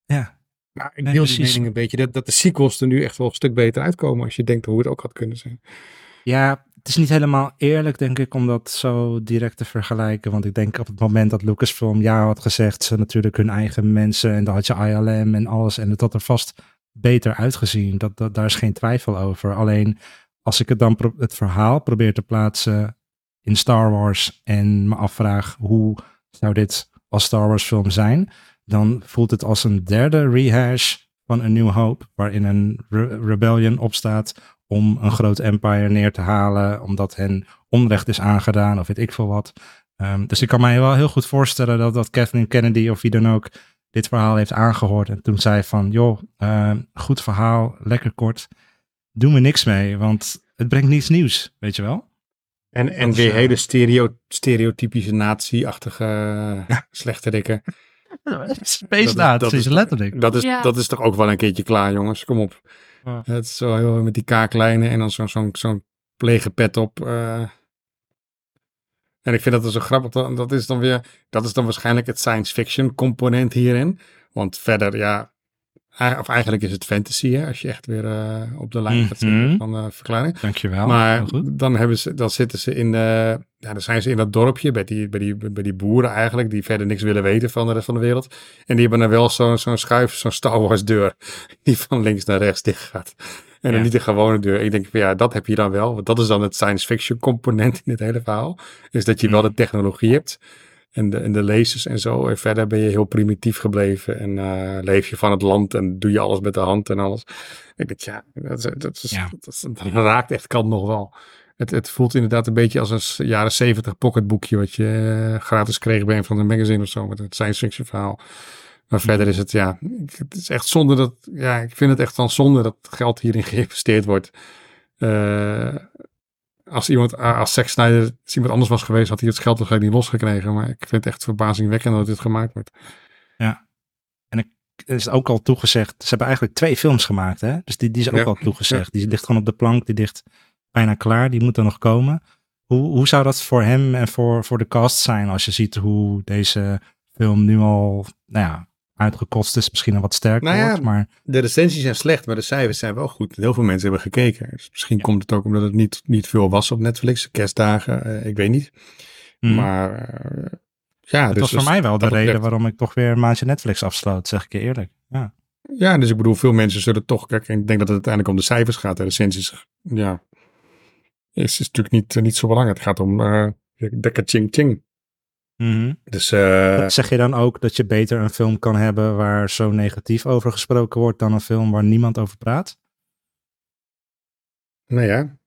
ja. Nou, ik deel die mening een beetje, dat, dat de sequels er nu echt wel een stuk beter uitkomen als je denkt hoe het ook had kunnen zijn. Ja, het is niet helemaal eerlijk, denk ik, om dat zo direct te vergelijken. Want ik denk op het moment dat Lucasfilm ja had gezegd, ze natuurlijk hun eigen mensen en dan had je ILM en alles. En het had er vast beter uitgezien. Dat, dat, daar is geen twijfel over. Alleen als ik het dan pro- het verhaal probeer te plaatsen in Star Wars en me afvraag hoe zou dit als Star Wars film zijn, dan voelt het als een derde rehash van een New Hope, waarin een re- rebellion opstaat om een groot empire neer te halen, omdat hen onrecht is aangedaan of weet ik veel wat. Ehm, dus ik kan mij wel heel goed voorstellen dat, dat Kathleen Kennedy of wie dan ook dit verhaal heeft aangehoord en toen zei van, joh, ehm, goed verhaal, lekker kort, doe me niks mee, want het brengt niets nieuws, weet je wel? En, en weer eh, hele stereo, stereotypische nazi-achtige ja. slechterikken. Space dat dat is- is letterlijk. Dat is, Ja. dat is toch ook wel een keertje klaar, jongens. Kom op. Ja. Het is zo heel met die kaaklijnen en dan zo'n zo'n zo'n plegenpet op. eh. En ik vind dat zo grappig. Dat, dat is dan weer, dat is dan waarschijnlijk het science fiction component hierin. Want verder, ja, of eigenlijk is het fantasy, hè, als je echt weer eh, op de lijn gaat zitten Mhm. van de verklaring. Dankjewel. Maar dan, hebben ze, dan zitten ze in, eh, ja, dan zijn ze in dat dorpje bij die, bij, die, bij die boeren eigenlijk, die verder niks willen weten van de rest van de wereld. En die hebben dan wel zo'n zo'n schuif, zo'n Star Wars deur, die van links naar rechts dicht gaat. En dan Ja. niet de gewone deur. Ik denk van ja, dat heb je dan wel. Want dat is dan het science fiction component in het hele verhaal. Is dat je wel de Mhm. technologie hebt. En de, en de lasers en zo. En verder ben je heel primitief gebleven. En eh, leef je van het land. En doe je alles met de hand en alles. Ik denk, ja, dat, is- dat, is, Ja. dat, is- dat raakt echt kant nog wel. Het, het voelt inderdaad een beetje als een jaren zeventig pocketboekje. Wat je eh, gratis kreeg bij een van de magazine of zo. Met het science fiction verhaal. Maar verder is het, ja, ik- het is echt zonde dat, ja, ik vind het echt dan zonde dat geld hierin geïnvesteerd wordt. Eh, als iemand, als Zack Snyder, als iemand anders was geweest, had hij het geld waarschijnlijk niet losgekregen. Maar ik vind het echt verbazingwekkend dat dit gemaakt wordt. Er is ook al toegezegd, ze hebben eigenlijk twee films gemaakt, hè? Dus die, die is ook Ja. al toegezegd. Die ligt gewoon op de plank, die ligt bijna klaar, die moet er nog komen. Hoe, hoe zou dat voor hem en voor, voor de cast zijn als je ziet hoe deze film nu al, nou ja, uitgekost is, misschien een wat sterker Nou ja, wordt, maar De recensies zijn slecht, maar de cijfers zijn wel goed. Heel veel mensen hebben gekeken. Dus misschien komt het ook omdat het niet, niet veel was op Netflix. Kerstdagen, eh, ik weet niet. mm, Maar eh, ja, het dus was voor dus mij wel de dat reden betreft- waarom ik toch weer een maandje Netflix afsloot, zeg ik je eerlijk. Ja. Ja, dus ik bedoel, veel mensen zullen toch... Kijk, ik denk dat het uiteindelijk om de cijfers gaat. De recensies, ja, is, is natuurlijk niet, eh, niet zo belangrijk. Het gaat om eh de ching ching. Mhm. Dus eh, Zeg je dan ook dat je beter een film kan hebben waar zo negatief over gesproken wordt dan een film waar niemand over praat? nou ja,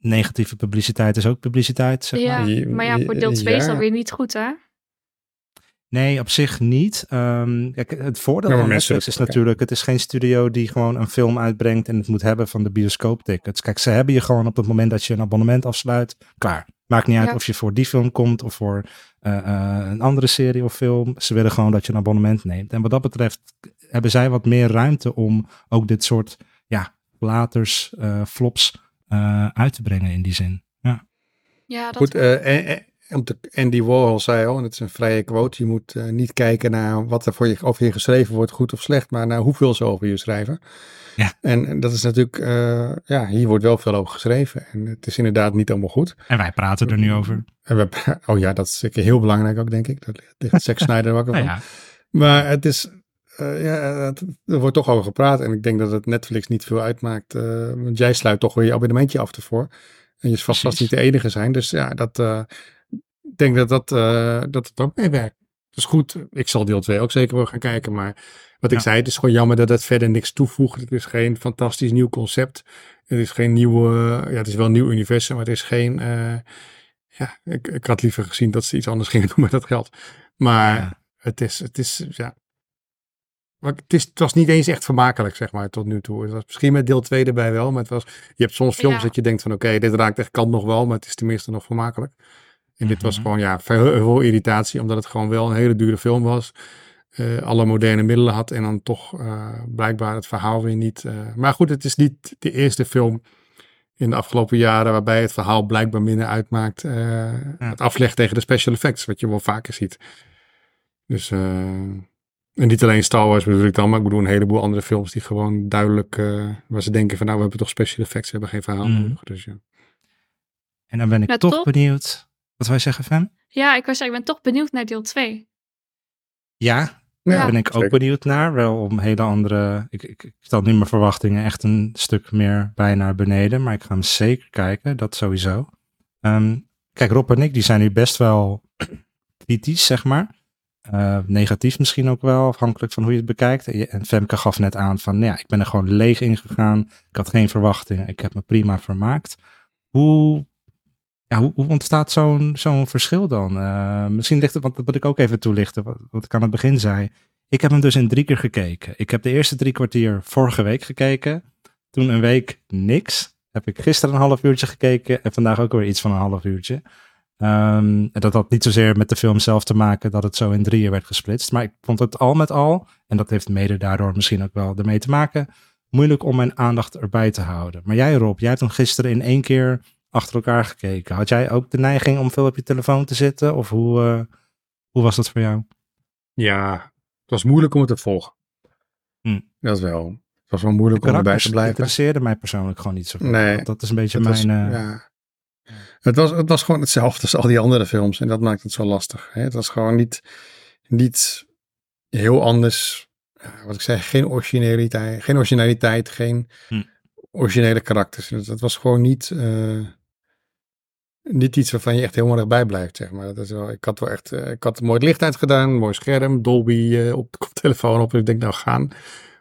Negatieve publiciteit is ook publiciteit, zeg Ja, maar. Ja, voor deel je- 2 is dat weer niet goed, hè? Nee, op zich niet. Ehm, kijk, het voordeel van Netflix is natuurlijk, het is geen studio die gewoon een film uitbrengt en het moet hebben van de bioscooptickets. Kijk, ze hebben je gewoon op het moment dat je een abonnement afsluit, klaar. Maakt niet uit Ja. of je voor die film komt of voor eh, eh, een andere serie of film. Ze willen gewoon dat je een abonnement neemt. En wat dat betreft hebben zij wat meer ruimte om ook dit soort, ja, laters, eh, flops eh, uit te brengen in die zin. Ja. Ja, dat goed. en- Andy Warhol zei al, en het is een vrije quote, je moet eh, niet kijken naar wat er voor je, over je geschreven wordt, goed of slecht, maar naar hoeveel ze over je schrijven. Ja. En, en dat is natuurlijk, eh, ja, hier wordt wel veel over geschreven. En het is inderdaad niet allemaal goed. En wij praten er nu over. En we, oh ja, dat is zeker heel belangrijk ook, denk ik. Dat ligt Zack Snyder ook Nou van. ja, Maar het is, eh, ja, het- er wordt toch over gepraat. En ik denk dat het Netflix niet veel uitmaakt. want jij sluit toch weer je abonnementje af ervoor. En je is vast, vast niet de enige zijn. Dus ja, dat, denk dat, dat, eh, dat het ook meewerkt. Dat is goed. Ik zal deel 2 ook zeker wel gaan kijken. Maar wat ik zei, het is gewoon jammer dat het verder niks toevoegt. Het is geen fantastisch nieuw concept. Het is geen nieuwe, ja, het is wel een nieuw universum, maar het is geen, eh, ja, ik, ik had liever gezien dat ze iets anders gingen doen met dat geld. Maar Ja. het is, het is, ja. Maar het, is, het was niet eens echt vermakelijk, zeg maar, tot nu toe. Het was misschien met deel 2 erbij wel, maar het was, je hebt soms films Ja. dat je denkt van, oké, dit raakt echt kant nog wel, maar het is tenminste nog vermakelijk. En dit was Mhm. gewoon, ja, veel, veel irritatie, omdat het gewoon wel een hele dure film was. eh, alle moderne middelen had en dan toch eh, blijkbaar het verhaal weer niet. eh, maar goed, het is niet de eerste film in de afgelopen jaren waarbij het verhaal blijkbaar minder uitmaakt. eh, Het afleg tegen de special effects, wat je wel vaker ziet. Dus, eh, en niet alleen Star Wars bedoel ik dan, maar ik bedoel een heleboel andere films die gewoon duidelijk, eh, waar ze denken van nou, we hebben toch special effects, we hebben geen verhaal Mhm. nodig. Dus ja. En dan ben ik Ja, toch toch? benieuwd. Wat wij zeggen, Fem? Ja, ik was ik ben toch benieuwd naar deel 2. Ja, Ja, daar ben ik ook zeker. benieuwd naar. Wel om hele andere. Ik, ik, ik stel nu mijn verwachtingen echt een stuk meer bij naar beneden. Maar ik ga hem zeker kijken, dat sowieso. Ehm, kijk, Rob en ik die zijn nu best wel kritisch, zeg maar. Eh, negatief misschien ook wel, afhankelijk van hoe je het bekijkt. En Femke gaf net aan van, nou ja, ik ben er gewoon leeg in gegaan. Ik had geen verwachtingen. Ik heb me prima vermaakt. Hoe, ja, hoe, ontstaat zo'n zo'n verschil dan? Eh, misschien ligt het, want dat moet ik ook even toelichten, wat, wat ik aan het begin zei. Ik heb hem dus in drie keer gekeken. Ik heb de eerste drie kwartier vorige week gekeken. Toen een week niks. Heb ik gisteren een half uurtje gekeken en vandaag ook weer iets van een half uurtje. Ehm, en dat had niet zozeer met de film zelf te maken dat het zo in drieën werd gesplitst. Maar ik vond het al met al, en dat heeft mede daardoor misschien ook wel ermee te maken, moeilijk om mijn aandacht erbij te houden. Maar jij Rob, jij hebt hem gisteren in één keer achter elkaar gekeken. Had jij ook de neiging om veel op je telefoon te zitten? Of hoe, eh, hoe was dat voor jou? Ja, het was moeilijk om het te volgen. Hm. Dat wel. Het was wel moeilijk om erbij te blijven. interesseerde mij persoonlijk gewoon niet zo veel. Nee, Want dat is een beetje Het was, mijn... eh, ja. het, was, het was gewoon hetzelfde als al die andere films. En dat maakt het zo lastig. Hè? Het was gewoon niet, niet heel anders. Ja, wat ik zei, geen originaliteit, geen, originaliteit, geen Hm. originele karakters. Het, het was gewoon niet, eh, niet iets waarvan je echt helemaal erg bij blijft. Zeg maar. dat is wel, ik had wel echt, eh, ik had mooi licht uitgedaan, mooi scherm, Dolby eh, op de koptelefoon op. En ik denk, nou gaan.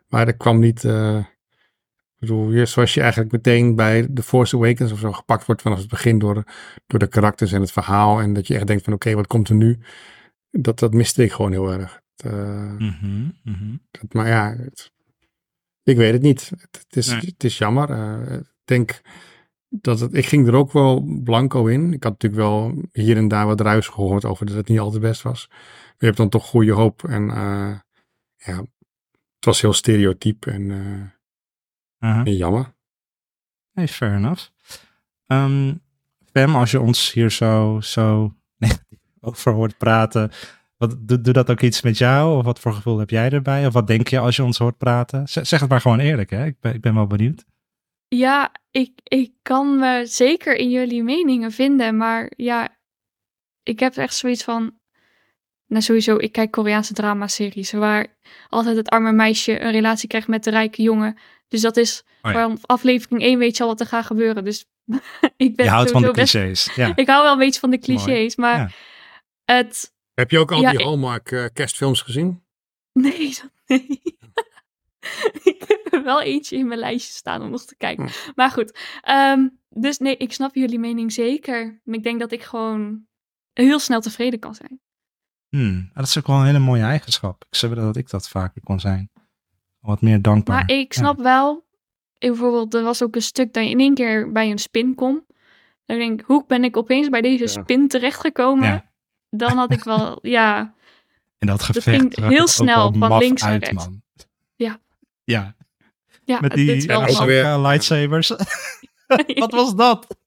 Maar er kwam niet. eh, ik bedoel, zoals je eigenlijk meteen bij The Force Awakens of zo gepakt wordt vanaf het begin door, door de karakters en het verhaal. En dat je echt denkt van oké, wat komt er nu? Dat, dat miste ik gewoon heel erg. Het, mhm, mhm. het- maar ja, het- ik weet het niet. Het, het is, Nee. het is jammer. Ik denk dat het, ik ging er ook wel blanco in. Ik had natuurlijk wel hier en daar wat ruis gehoord over dat het niet altijd best was. Maar je hebt dan toch goede hoop. En eh, ja, het was heel stereotyp en, eh, en jammer. Nee, fair enough. Pam, als je ons hier zo, zo over hoort praten, wat, doe, doe dat ook iets met jou? Of wat voor gevoel heb jij erbij? Of wat denk je als je ons hoort praten? Z- zeg het maar gewoon eerlijk, hè? Ik ben, ik ben wel benieuwd. Ja, ik, ik kan me zeker in jullie meningen vinden, maar ja, ik heb echt zoiets van. Nou, sowieso, ik kijk Koreaanse dramaseries waar altijd het arme meisje een relatie krijgt met de rijke jongen. Dus dat is Oh ja. vanaf aflevering 1 weet je al wat er gaat gebeuren. Dus ik ben Je houdt van de best- clichés. Ja. Ik hou wel een beetje van de Mooi. clichés, maar Ja. het. Heb je ook al Ja, die ik- Hallmark eh, kerstfilms gezien? Nee, dat, nee. ik heb wel eentje in mijn lijstje staan om nog te kijken. Hm. Maar goed, ehm, dus nee, ik snap jullie mening zeker. Maar ik denk dat ik gewoon heel snel tevreden kan zijn. Hmm, dat is ook wel een hele mooie eigenschap. Ik zou willen dat ik dat vaker kon zijn. Wat meer dankbaar. Maar ik snap wel, bijvoorbeeld, er was ook een stuk dat je in één keer bij een spin komt. Dan denk ik, hoe ben ik opeens bij deze Ja. spin terechtgekomen? Ja. Dan had ik wel, ja, En dat gevecht ging zag heel snel van links naar uit, rechts. man. Ja. Ja, ja met die ook weer- van- lightsabers. Wat was dat?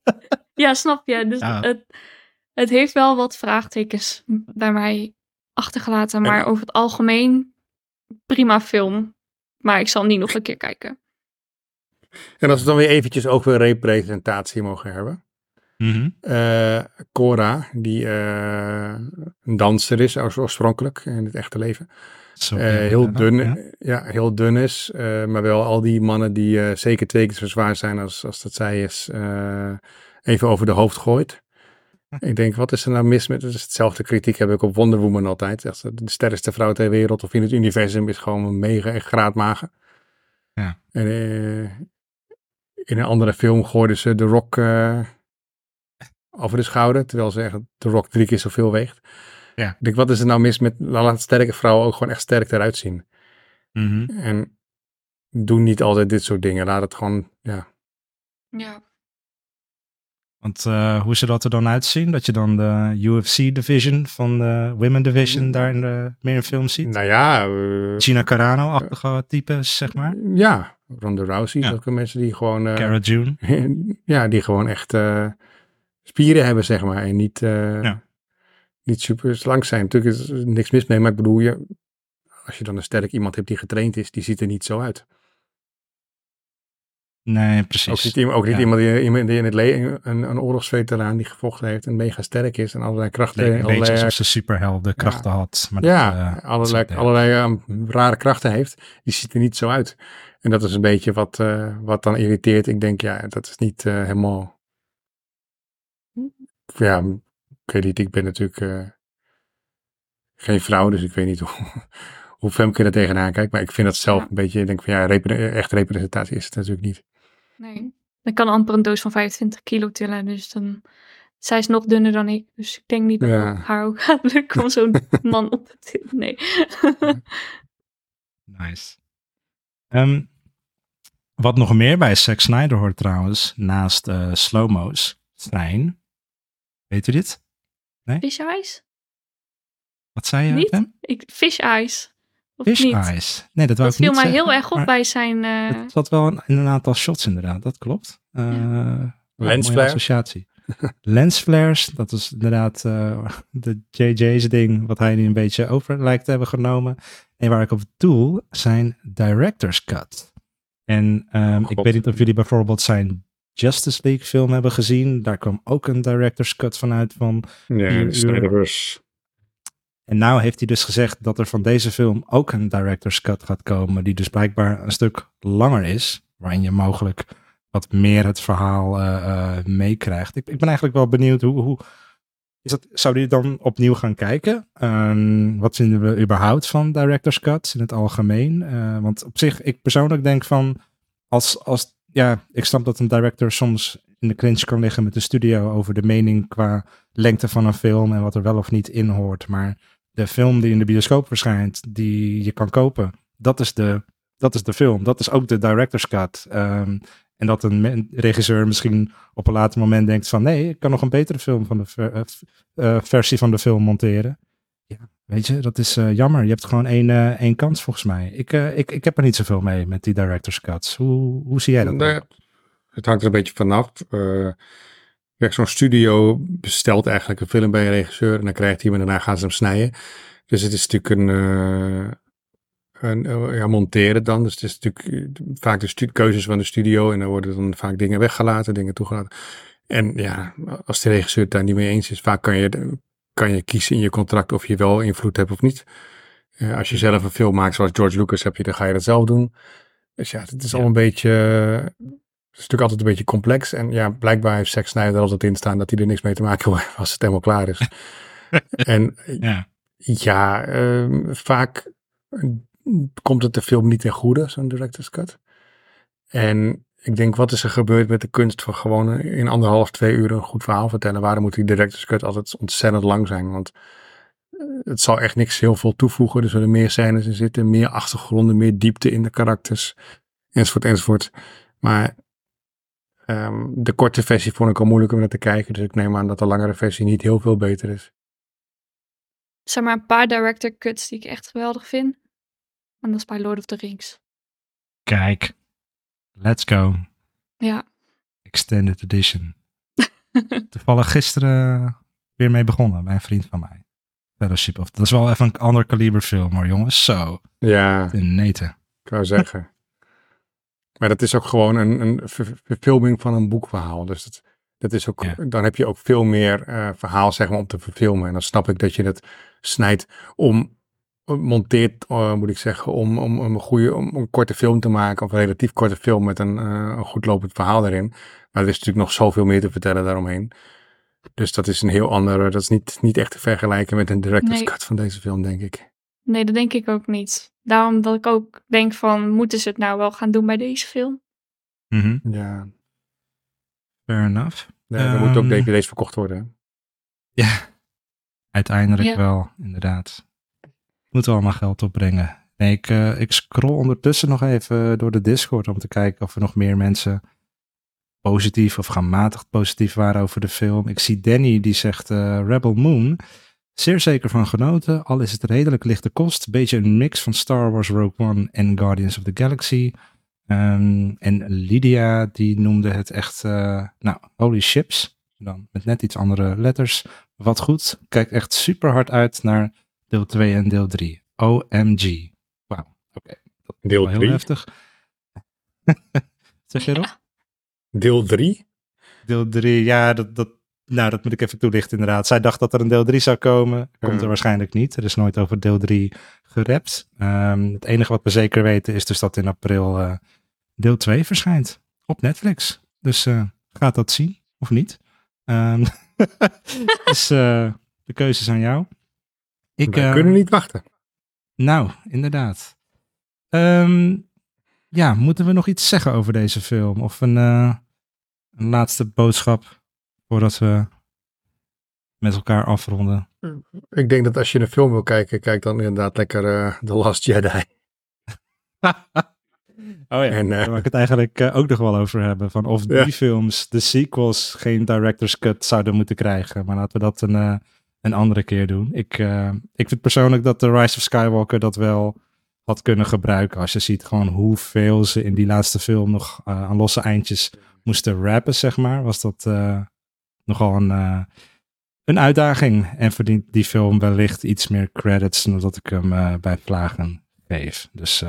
Ja, snap je. Dus Ja. Het, het heeft wel wat vraagtekens bij mij achtergelaten. Maar over het algemeen, prima film. Maar ik zal niet nog een keer kijken. En als we dan weer eventjes ook weer representatie mogen hebben. Mhm. Eh, Cora, die eh, een danser is oors- oorspronkelijk in het echte leven. Zo, Eh, heel dun, ja. ja. heel dun is. eh, maar wel al die mannen die eh, zeker twee keer zo zwaar zijn als, als dat zij is, eh, even over de hoofd gooit. Ik denk, wat is er nou mis met... Het is hetzelfde kritiek heb ik op Wonder Woman altijd. De sterkste vrouw ter wereld of in het universum is gewoon een mega en graadmager. Ja. En eh, in een andere film gooiden ze de Rock eh, over de schouder. Terwijl ze echt de Rock drie keer zoveel weegt. Ja. Ik denk, wat is er nou mis met... Laat sterke vrouwen ook gewoon echt sterk eruit zien. Mhm. En doe niet altijd dit soort dingen. Laat het gewoon, ja. Ja. Want eh, hoe zou dat er dan uitzien? Dat je dan de UFC division van de Women division daar in de, meer in films ziet? Nou ja, eh, Gina Carano-achtige types, zeg maar. ja. Ronda Rousey, Ja. zulke mensen die gewoon, eh, Cara June. ja, die gewoon echt eh, spieren hebben, zeg maar. En niet, eh, Ja. Niet super slank zijn. Natuurlijk is er niks mis mee, maar ik bedoel, je, als je dan een sterk iemand hebt die getraind is, die ziet er niet zo uit. Nee, Ook precies. niet, iemand- ook niet Ja. iemand, die, iemand die in het leven, een, een oorlogsveteraan die gevochten heeft en mega sterk is en allerlei krachten. Een beetje allerlei, alsof ze superhelden krachten had. Maar ja, dat, eh, allerlei, dat- allerlei ehm, rare krachten heeft. Die ziet er niet zo uit. En dat is een beetje wat, eh, wat dan irriteert. Ik denk, ja, dat is niet eh, helemaal... Ja, ik weet niet, ik ben natuurlijk... eh, geen vrouw, dus ik weet niet hoe, hoe Femke er tegenaan kijkt. Maar ik vind dat zelf Ja. een beetje, ik denk van ja, repre- echt representatie is het natuurlijk niet. Nee. Ik kan amper een doos van 25 kilo tillen, dus dan... Zij is nog dunner dan ik, dus ik denk niet dat Ja. haar ook gaat lukken om zo'n man op te tillen. Nee. Nice. Ehm, wat nog meer bij Zack Snyder hoort trouwens, naast eh slow-mo's, zijn... Weet u dit? Fish eyes? Wat zei je, Niet? Pam? Ik, fish eyes. Of Fish niet? eyes. Nee, dat wou Dat ik viel niet mij zeggen, heel erg op bij zijn... eh, Het zat wel in, in een aantal shots inderdaad, dat klopt. Uh, Lensflare? mooie associatie. Lensflares, dat is inderdaad eh, de JJ's ding, wat hij nu een beetje over lijkt te hebben genomen. En waar ik op doel, zijn director's cut. En ehm, ik God. weet niet of jullie bijvoorbeeld zijn Justice League film hebben gezien. Daar kwam ook een director's cut vanuit van Ja. Snyderverse. En nou heeft hij dus gezegd dat er van deze film ook een director's cut gaat komen, die dus blijkbaar een stuk langer is, waarin je mogelijk wat meer het verhaal eh, eh, meekrijgt. Ik, ik ben eigenlijk wel benieuwd hoe, hoe is dat, zou die dan opnieuw gaan kijken? Ehm, wat vinden we überhaupt van director's cuts in het algemeen? Eh, want op zich, ik persoonlijk denk van, als, als, ja, ik snap dat een director soms in de clinch kan liggen met de studio over de mening qua lengte van een film en wat er wel of niet in hoort. Maar de film die in de bioscoop verschijnt, die je kan kopen, dat is de, dat is de film. Dat is ook de director's cut. Ehm, en dat een regisseur misschien op een later moment denkt van nee, ik kan nog een betere film van de eh, eh, versie van de film monteren. Weet je, dat is eh, jammer. Je hebt gewoon één, eh, één kans volgens mij. Ik, eh, ik, ik heb er niet zoveel mee met die director's cuts. Hoe, hoe zie jij dat? Het hangt er een beetje vanaf. Kijk, zo'n studio bestelt eigenlijk een film bij een regisseur en dan krijgt hij hem en daarna gaan ze hem snijden. Dus het is natuurlijk een, een ja, monteren dan. Dus het is natuurlijk vaak de keuzes van de studio en dan worden dan vaak dingen weggelaten, dingen toegelaten. En ja, als de regisseur het daar niet mee eens is, vaak kan je, kan je kiezen in je contract of je wel invloed hebt of niet. Eh, als je zelf een film maakt zoals George Lucas heb je, dan ga je dat zelf doen. Dus ja, het is Ja. al een beetje, het is natuurlijk altijd een beetje complex. En ja, blijkbaar heeft Zack Snyder er altijd in staan dat hij er niks mee te maken wil hebben als het helemaal klaar is. en Ja, ja, ehm, vaak eh, komt het de film niet ten goede, zo'n director's cut. En ik denk, wat is er gebeurd met de kunst van gewoon in anderhalf, twee uur een goed verhaal vertellen? Waarom moet die director's cut altijd ontzettend lang zijn? Want eh, het zal echt niks heel veel toevoegen. Er zullen meer scènes in zitten, meer achtergronden, meer diepte in de karakters, enzovoort, enzovoort. Maar ehm, de korte versie vond ik al moeilijk om naar te kijken. Dus ik neem aan dat de langere versie niet heel veel beter is. zeg maar een paar director cuts die ik echt geweldig vind. En dat is bij Lord of the Rings. kijk. Let's go. Ja. Extended Edition. Toevallig gisteren weer mee begonnen bij een vriend van mij. Fellowship of. Dat is wel even een ander kaliber film hoor, jongens. Zo. Ja, De neten. Ik wou zeggen. Maar dat is ook gewoon een, een ver- verfilming van een boekverhaal. Dus dat, dat is ook, Ja. dan heb je ook veel meer eh, verhaal zeg maar, om te verfilmen. En dan snap ik dat je het snijdt om, monteert eh, moet ik zeggen, om, om, om een goede, om een korte film te maken. Of een relatief korte film met een, eh, een goed lopend verhaal erin. Maar er is natuurlijk nog zoveel meer te vertellen daaromheen. Dus dat is een heel andere, dat is niet, niet echt te vergelijken met een director's Nee. cut van deze film, denk ik. Nee, dat denk ik ook niet. Daarom dat ik ook denk van, moeten ze het nou wel gaan doen bij deze film? Mhm. Ja, Fair enough. nee, er moeten ook Ehm, DVD's verkocht worden. Ja, uiteindelijk Ja. wel, inderdaad. Moeten we allemaal geld opbrengen. Nee, ik, eh, ik scroll ondertussen nog even door de Discord om te kijken of er nog meer mensen positief of gematigd positief waren over de film. Ik zie Danny die zegt eh, Rebel Moon. Zeer zeker van genoten, al is het redelijk lichte kost. Beetje een mix van Star Wars Rogue One en Guardians of the Galaxy. Ehm, en Lydia die noemde het echt, eh, nou, holy ships. Dan met net iets andere letters. Wat goed. Kijk echt super hard uit naar deel 2 en deel 3. OMG. Wauw, oké. Dat is Deel wel heel 3? heftig. zeg je erop? Deel 3? Deel 3, ja, dat, dat, nou, dat moet ik even toelichten inderdaad. Zij dacht dat er een deel 3 zou komen. Komt er waarschijnlijk niet. Er is nooit over deel 3 gerept. Ehm, het enige wat we zeker weten is dus dat in april eh, deel 2 verschijnt. Op Netflix. Dus eh, gaat dat zien of niet? Ehm, dus eh, de keuze is aan jou. Ik, We eh, kunnen niet wachten. Nou, inderdaad. Ehm, ja, moeten we nog iets zeggen over deze film? Of een, eh, een laatste boodschap voordat we met elkaar afronden? Ik denk dat als je een film wil kijken, kijk dan inderdaad lekker eh The Last Jedi. Oh ja, En, eh, daar wil ik het eigenlijk ook nog wel over hebben. Van of die Ja. films, de sequels, geen director's cut zouden moeten krijgen. Maar laten we dat een, een andere keer doen. Ik, eh, ik vind persoonlijk dat The Rise of Skywalker dat wel had kunnen gebruiken. Als je ziet gewoon hoeveel ze in die laatste film nog eh, aan losse eindjes moesten rappen, zeg maar. Was dat eh, nogal een, een uitdaging. En verdient die film wellicht iets meer credits dan dat ik hem bij Vlagen geef. Dus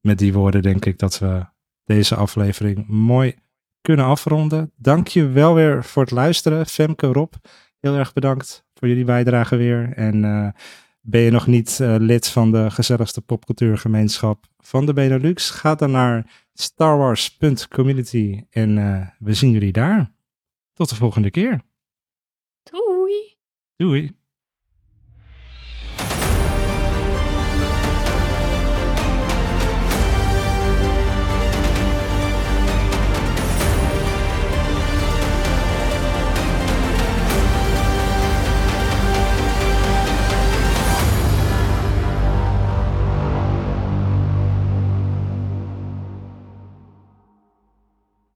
met die woorden denk ik dat we deze aflevering mooi kunnen afronden. Dank je wel weer voor het luisteren. Femke, Rob, heel erg bedankt voor jullie bijdrage weer. En eh, ben je nog niet eh, lid van de gezelligste popcultuurgemeenschap van de Benelux? Ga dan naar starwars.community en eh, we zien jullie daar. Tot de volgende keer. Doei! Doei!